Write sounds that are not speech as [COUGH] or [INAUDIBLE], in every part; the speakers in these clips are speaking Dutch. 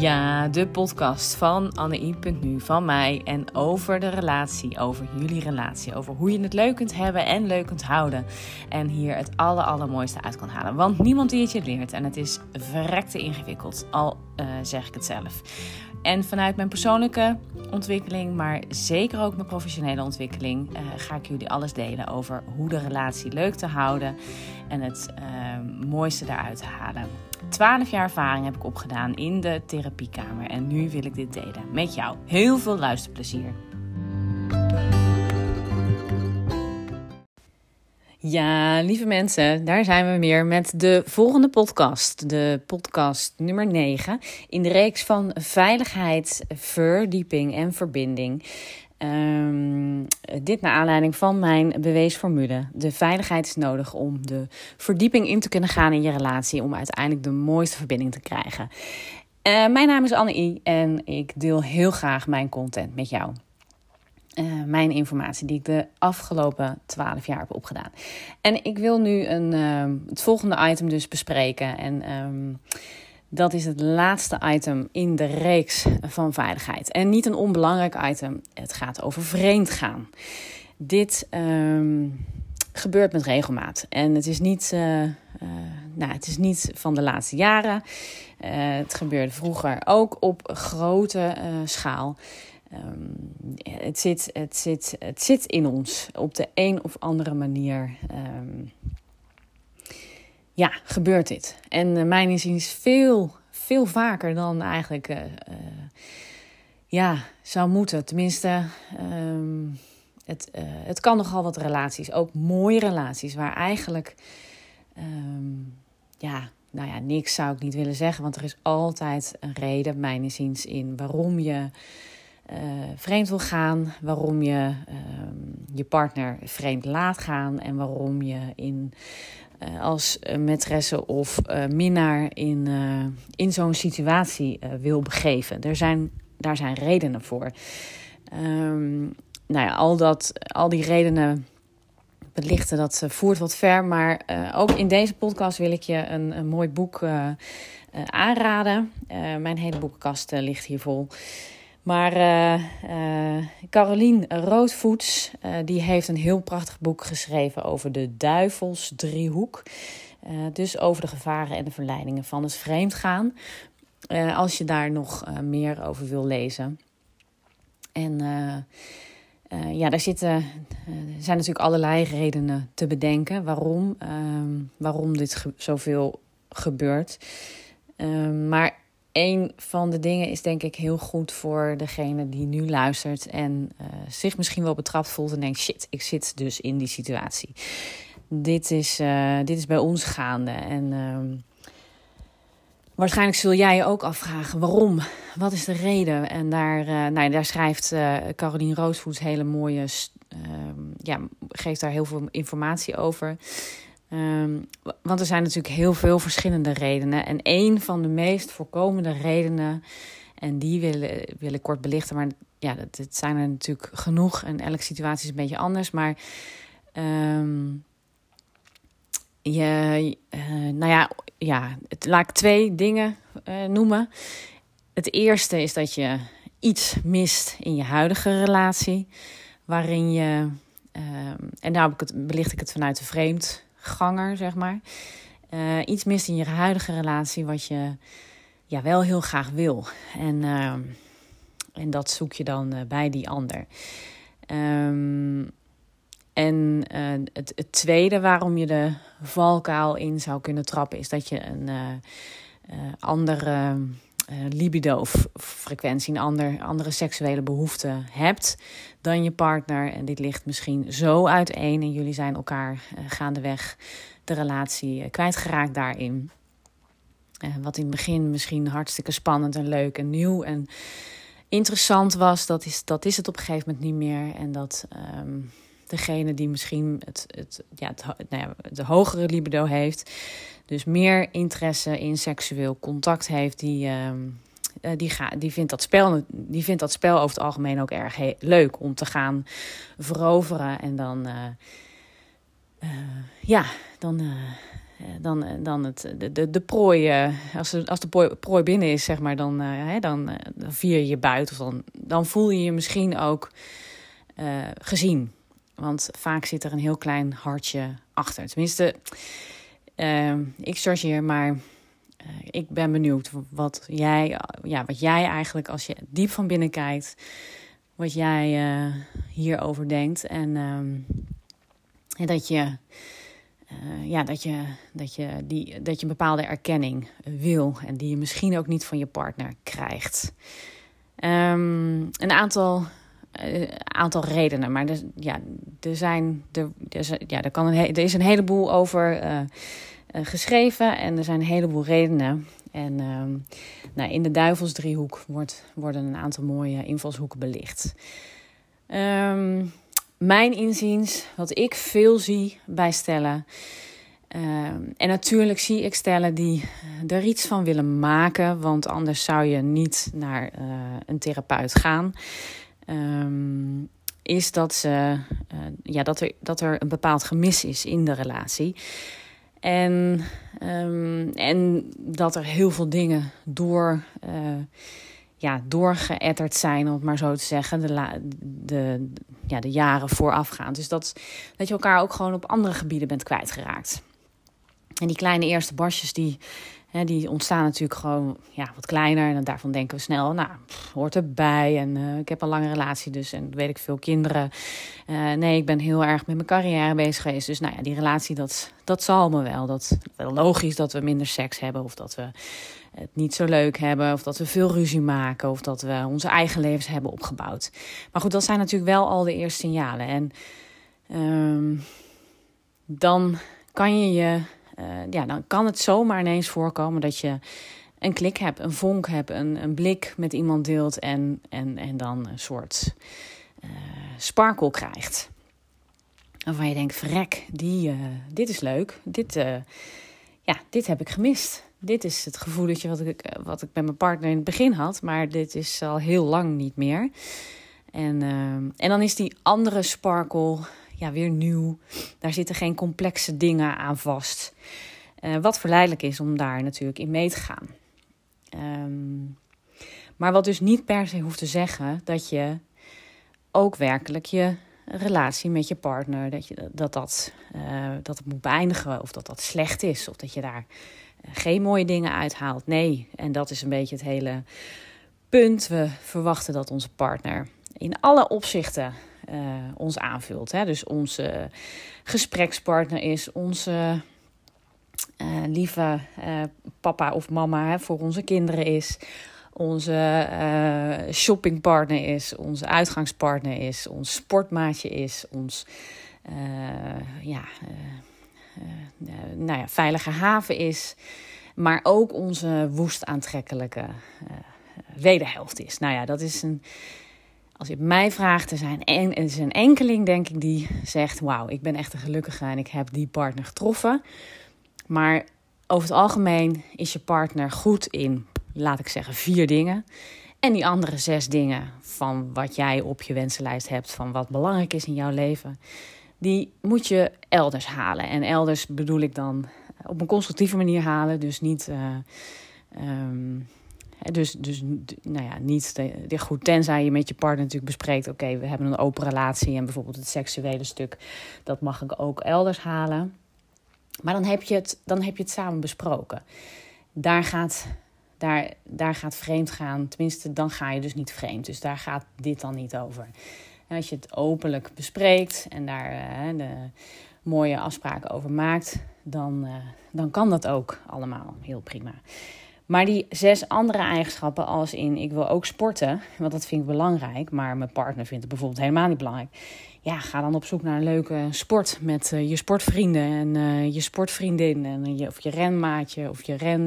Ja, de podcast van Anne.nu, van mij en over de relatie, over jullie relatie, over hoe je het leuk kunt hebben en leuk kunt houden. En hier het aller, allermooiste uit kan halen. Want niemand die het je leert en het is verrekte ingewikkeld, al uh, zeg ik het zelf. En vanuit mijn persoonlijke ontwikkeling, maar zeker ook mijn professionele ontwikkeling, uh, ga ik jullie alles delen over hoe de relatie leuk te houden en het uh, mooiste daaruit halen. 12 jaar ervaring heb ik opgedaan in de therapiekamer en nu wil ik dit delen met jou. Heel veel luisterplezier. Ja, lieve mensen, daar zijn we weer met de volgende podcast. De podcast nummer 9 in de reeks van veiligheid, verdieping en verbinding. Um, dit naar aanleiding van mijn beweesformule. De veiligheid is nodig om de verdieping in te kunnen gaan in je relatie. Om uiteindelijk de mooiste verbinding te krijgen. Uh, mijn naam is Anne I en ik deel heel graag mijn content met jou. Uh, mijn informatie die ik de afgelopen 12 jaar heb opgedaan. En ik wil nu een, uh, het volgende item dus bespreken. En um, dat is het laatste item in de reeks van veiligheid. En niet een onbelangrijk item. Het gaat over vreemd gaan. Dit um, gebeurt met regelmaat. En het is niet, uh, uh, nou, het is niet van de laatste jaren. Uh, het gebeurde vroeger ook op grote schaal. Um, het, zit, het, zit, het zit in ons op de een of andere manier. Um, ja, gebeurt dit. En uh, mijn inziens veel, veel vaker dan eigenlijk uh, uh, ja, zou moeten. Tenminste, um, het, het kan nogal wat relaties, ook mooie relaties, waar eigenlijk, um, ja, nou ja, niks zou ik niet willen zeggen, want er is altijd een reden, mijn inziens, in waarom je vreemd wil gaan, waarom je je partner vreemd laat gaan en waarom je in als maîtresse of uh, minnaar in, in zo'n situatie wil begeven. Er zijn, daar zijn redenen voor. Um, nou ja, al, dat, al die redenen belichten, dat voert wat ver. Maar ook in deze podcast wil ik je een, een mooi boek aanraden. mijn hele boekenkast ligt hier vol. Maar uh, uh, Carolien Roodvoets, uh, die heeft een heel prachtig boek geschreven over de duivelsdriehoek. dus over de gevaren en de verleidingen van het vreemdgaan. als je daar nog meer over wil lezen. En ja, daar zitten, zijn natuurlijk allerlei redenen te bedenken waarom, ehm, waarom dit zoveel gebeurt. Ehm, maar een van de dingen is denk ik heel goed voor degene die nu luistert en uh, zich misschien wel betrapt voelt en denkt: shit, ik zit dus in die situatie. Dit is, uh, dit is bij ons gaande. En uh, waarschijnlijk zul jij je ook afvragen: waarom? Wat is de reden? En daar, uh, nou, daar schrijft Caroline Roosvoets hele mooie, ehm, ja, geeft daar heel veel informatie over. Um, want er zijn natuurlijk heel veel verschillende redenen. En een van de meest voorkomende redenen, en die wil, wil ik kort belichten, maar ja, dat, zijn er natuurlijk genoeg en elke situatie is een beetje anders. Maar um, je, uh, nou ja, ja het, laat ik twee dingen uh, noemen. Het eerste is dat je iets mist in je huidige relatie, waarin je, um, en daar belicht ik het vanuit de vreemd ganger, zeg maar. Uh, iets mist in je huidige relatie wat je ja, wel heel graag wil. En, uh, en dat zoek je dan uh, bij die ander. Um, en het, het, tweede waarom je de valkuil in zou kunnen trappen, is dat je een andere libido-frequentie, een ander, andere seksuele behoefte hebt dan je partner. En dit ligt misschien zo uiteen en jullie zijn elkaar uh, gaandeweg de relatie uh, kwijtgeraakt daarin. Wat in het begin misschien hartstikke spannend en leuk en nieuw en interessant was, dat is, dat is het op een gegeven moment niet meer. En dat um, degene die misschien het, het, ja, het, nou ja, de hogere libido heeft, dus meer interesse in seksueel contact heeft, die. Um, uh, die, ga, die, vindt dat spel, die vindt dat spel over het algemeen ook erg leuk om te gaan veroveren. En dan, uh, uh, ja, dan dan, dan het, de, de, de prooi, als, de, als de prooi binnen is, zeg maar, dan, hè, dan, dan vier je buiten. Of dan, dan voel je je misschien ook gezien. Want vaak zit er een heel klein hartje achter. Tenminste, ik chargeer, maar ik ben benieuwd wat jij, ja, wat jij eigenlijk, als je diep van binnen kijkt, wat jij uh, hierover denkt. En, um, dat je. Uh, ja, dat je, dat, je die, dat je een bepaalde erkenning wil en die je misschien ook niet van je partner krijgt. Um, een aantal, aantal redenen, maar er, ja, er, zijn, er, er, ja, er, kan een, er is een heleboel over uh, geschreven en er zijn een heleboel redenen. En ehm, nou, in de duivelsdriehoek wordt, worden een aantal mooie invalshoeken belicht. Ehm, mijn inziens, wat ik veel zie bij stellen. Ehm, en natuurlijk zie ik stellen die er iets van willen maken, want anders zou je niet naar uh, een therapeut gaan. Is dat, ze, uh, ja, dat, er, dat er een bepaald gemis is in de relatie. En, um, en dat er heel veel dingen door, uh, ja, doorgeëtterd zijn, om het maar zo te zeggen, de, de, ja, de jaren voorafgaand. Dus dat, dat je elkaar ook gewoon op andere gebieden bent kwijtgeraakt. En die kleine eerste barstjes, die, die ontstaan natuurlijk gewoon ja, wat kleiner. En daarvan denken we snel, nou, hoort erbij. En uh, ik heb een lange relatie dus en weet ik veel kinderen. Uh, nee, ik ben heel erg met mijn carrière bezig geweest. Dus nou ja, die relatie, dat, dat zal me wel. Dat wel logisch dat we minder seks hebben of dat we het niet zo leuk hebben, of dat we veel ruzie maken, of dat we onze eigen levens hebben opgebouwd. Maar goed, dat zijn natuurlijk wel al de eerste signalen. En um, dan kan je je ja, dan kan het zomaar ineens voorkomen dat je een klik hebt, een vonk hebt, een, een blik met iemand deelt en, en, en dan een soort uh, sparkle krijgt. Waarvan je denkt, verrek, die, uh, dit is leuk, dit, ja, dit heb ik gemist. Dit is het gevoeletje wat ik, wat ik met mijn partner in het begin had, maar dit is al heel lang niet meer. En, en dan is die andere sparkle ja, weer nieuw. Daar zitten geen complexe dingen aan vast. Uh, wat verleidelijk is om daar natuurlijk in mee te gaan. Um, maar wat dus niet per se hoeft te zeggen dat je ook werkelijk je relatie met je partner, dat je, dat, dat, uh, dat het moet beëindigen of dat dat slecht is of dat je daar uh, geen mooie dingen uithaalt. Nee, en dat is een beetje het hele punt. We verwachten dat onze partner in alle opzichten ons aanvult. Hè? Dus onze gesprekspartner is, onze uh, lieve uh, papa of mama hè, voor onze kinderen is, onze shoppingpartner is, onze uitgangspartner is, ons sportmaatje is, ons ja, nou ja, veilige haven is, maar ook onze woest aantrekkelijke wederhelft is. Nou ja, dat is een als je mij vraagt, er, zijn en, er is een enkeling, denk ik, die zegt: Wauw, ik ben echt een gelukkige en ik heb die partner getroffen. Maar over het algemeen is je partner goed in, laat ik zeggen, vier dingen. En die andere zes dingen van wat jij op je wensenlijst hebt, van wat belangrijk is in jouw leven, die moet je elders halen. En elders bedoel ik dan op een constructieve manier halen. Dus niet. Uh, um, dus, dus nou ja, niet de, goed, tenzij je met je partner natuurlijk bespreekt: oké, we hebben een open relatie en bijvoorbeeld het seksuele stuk, dat mag ik ook elders halen. Maar dan heb je het, dan heb je het samen besproken. Daar gaat, daar, daar gaat vreemd gaan, tenminste, dan ga je dus niet vreemd. Dus daar gaat dit dan niet over. En als je het openlijk bespreekt en daar uh, de mooie afspraken over maakt, dan, uh, dan kan dat ook allemaal heel prima. Maar die zes andere eigenschappen, als in ik wil ook sporten, want dat vind ik belangrijk, maar mijn partner vindt het bijvoorbeeld helemaal niet belangrijk. Ja, ga dan op zoek naar een leuke sport met uh, je sportvrienden en uh, je sportvriendin en je, of je renmaatje of je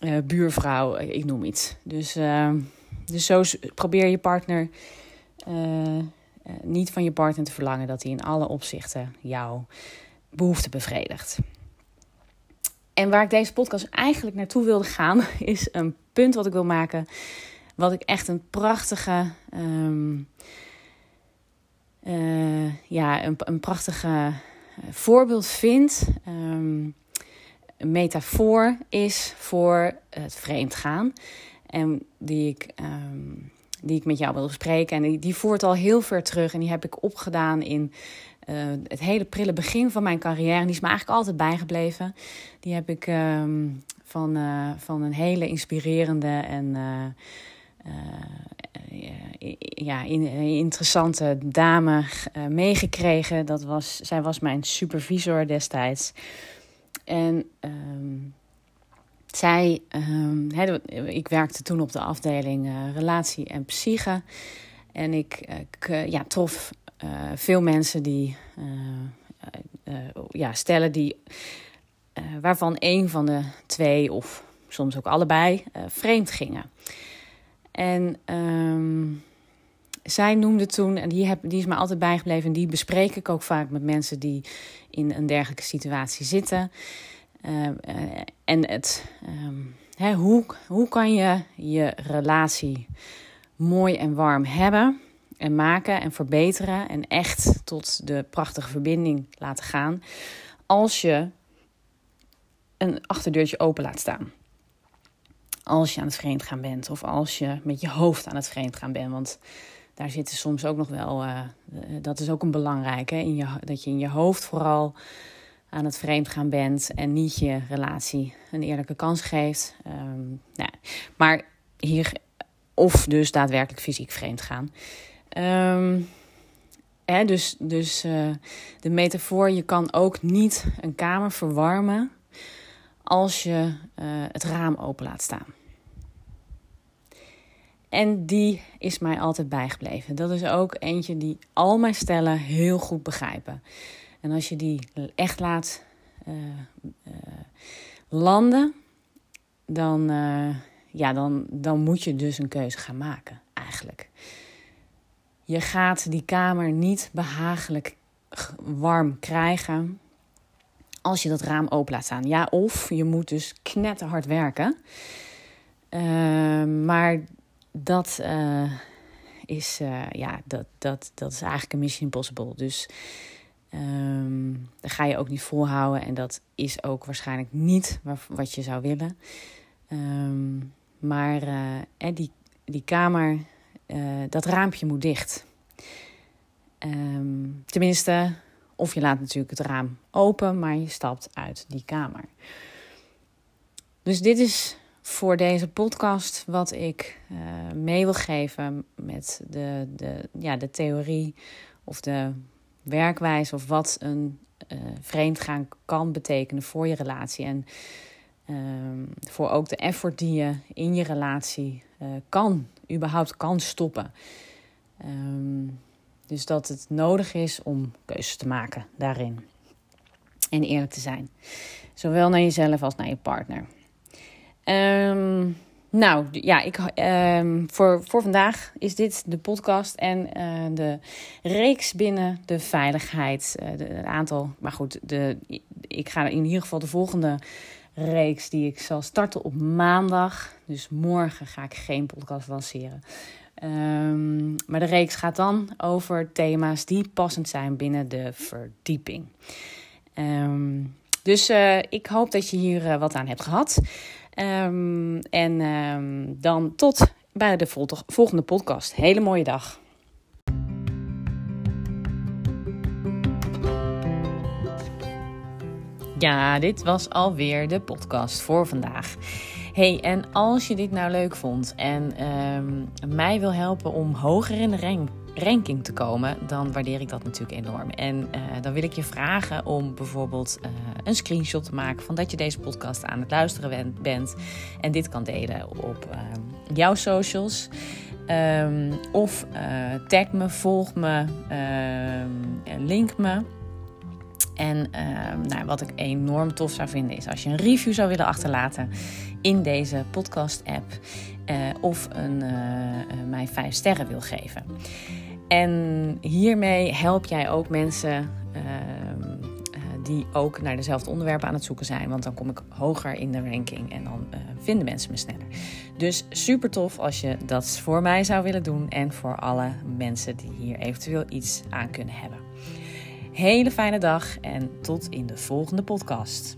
renbuurvrouw, ik noem iets. Dus, dus zo probeer je partner niet van je partner te verlangen dat hij in alle opzichten jouw behoefte bevredigt. En waar ik deze podcast eigenlijk naartoe wilde gaan, [LAUGHS] is een punt wat ik wil maken. Wat ik echt een prachtige. Um, uh, ja, een, een prachtige voorbeeld vind. Um, metafoor is voor het vreemdgaan. En die ik, ehm, die ik met jou wil bespreken. En die, die voert al heel ver terug. En die heb ik opgedaan in uh, het hele prille begin van mijn carrière. Die is me eigenlijk altijd bijgebleven. Die heb ik ehm, van, uh, van een hele inspirerende en uh, ja, in, interessante dame meegekregen. Dat was, zij was mijn supervisor destijds. En um, zij, he, ik werkte toen op de afdeling relatie en psyche. En ik, ik ja, trof veel mensen die uh, ja, stellen die, waarvan een van de twee of soms ook allebei vreemd gingen. En um, zij noemde toen, en die, heb, die is me altijd bijgebleven, en die bespreek ik ook vaak met mensen die in een dergelijke situatie zitten. en het, um, hè, hoe, hoe kan je je relatie mooi en warm hebben? En maken en verbeteren en echt tot de prachtige verbinding laten gaan als je een achterdeurtje open laat staan. Als je aan het vreemd gaan bent of als je met je hoofd aan het vreemd gaan bent. Want daar zitten soms ook nog wel, uh, dat is ook een belangrijke, in je, dat je in je hoofd vooral aan het vreemd gaan bent en niet je relatie een eerlijke kans geeft. Um, nou, maar hier, of dus daadwerkelijk fysiek vreemd gaan. Hè, dus dus uh, de metafoor, je kan ook niet een kamer verwarmen als je uh, het raam open laat staan. En die is mij altijd bijgebleven. Dat is ook eentje die al mijn stellen heel goed begrijpen. En als je die echt laat uh, landen, dan, ja, dan, dan moet je dus een keuze gaan maken, eigenlijk. Je gaat die kamer niet behagelijk warm krijgen als je dat raam open laat staan. Ja, of je moet dus knetterhard werken. Uh, maar dat uh, is, uh, ja, dat, dat, dat is eigenlijk een mission impossible. Dus um, dat ga je ook niet volhouden. En dat is ook waarschijnlijk niet wat je zou willen. Um, maar eh, die, die kamer dat raampje moet dicht. Um, tenminste, of je laat natuurlijk het raam open, maar je stapt uit die kamer. Dus dit is voor deze podcast wat ik uh, mee wil geven met de, de, ja, de theorie of de werkwijze of wat een uh, vreemdgaan kan betekenen voor je relatie. En um, voor ook de effort die je in je relatie uh, kan überhaupt kan stoppen. Um, dus dat het nodig is om keuzes te maken daarin. En eerlijk te zijn. Zowel naar jezelf als naar je partner. Um, nou ja, ik, voor, voor vandaag is dit de podcast en uh, de reeks binnen de veiligheid. Uh, een aantal, maar goed, de, ik ga in ieder geval de volgende reeks die ik zal starten op maandag. Dus morgen ga ik geen podcast lanceren. Um, maar de reeks gaat dan over thema's die passend zijn binnen de verdieping. Um, dus uh, ik hoop dat je hier uh, wat aan hebt gehad. Um, en dan tot bij de volgende podcast. Hele mooie dag. Ja, dit was alweer de podcast voor vandaag. Hey, en als je dit nou leuk vond en um, mij wil helpen om hoger in de rank, ranking te komen, dan waardeer ik dat natuurlijk enorm. En uh, dan wil ik je vragen om bijvoorbeeld uh, een screenshot te maken van dat je deze podcast aan het luisteren bent en dit kan delen op uh, jouw socials. Um, of uh, tag me, volg me, link me. En uh, nou, wat ik enorm tof zou vinden is als je een review zou willen achterlaten in deze podcast-app. Uh, of een, uh, mij vijf sterren wil geven. En hiermee help jij ook mensen ehm, die ook naar dezelfde onderwerpen aan het zoeken zijn. Want dan kom ik hoger in de ranking en dan vinden mensen me sneller. Dus super tof als je dat voor mij zou willen doen. En voor alle mensen die hier eventueel iets aan kunnen hebben. Hele fijne dag en tot in de volgende podcast.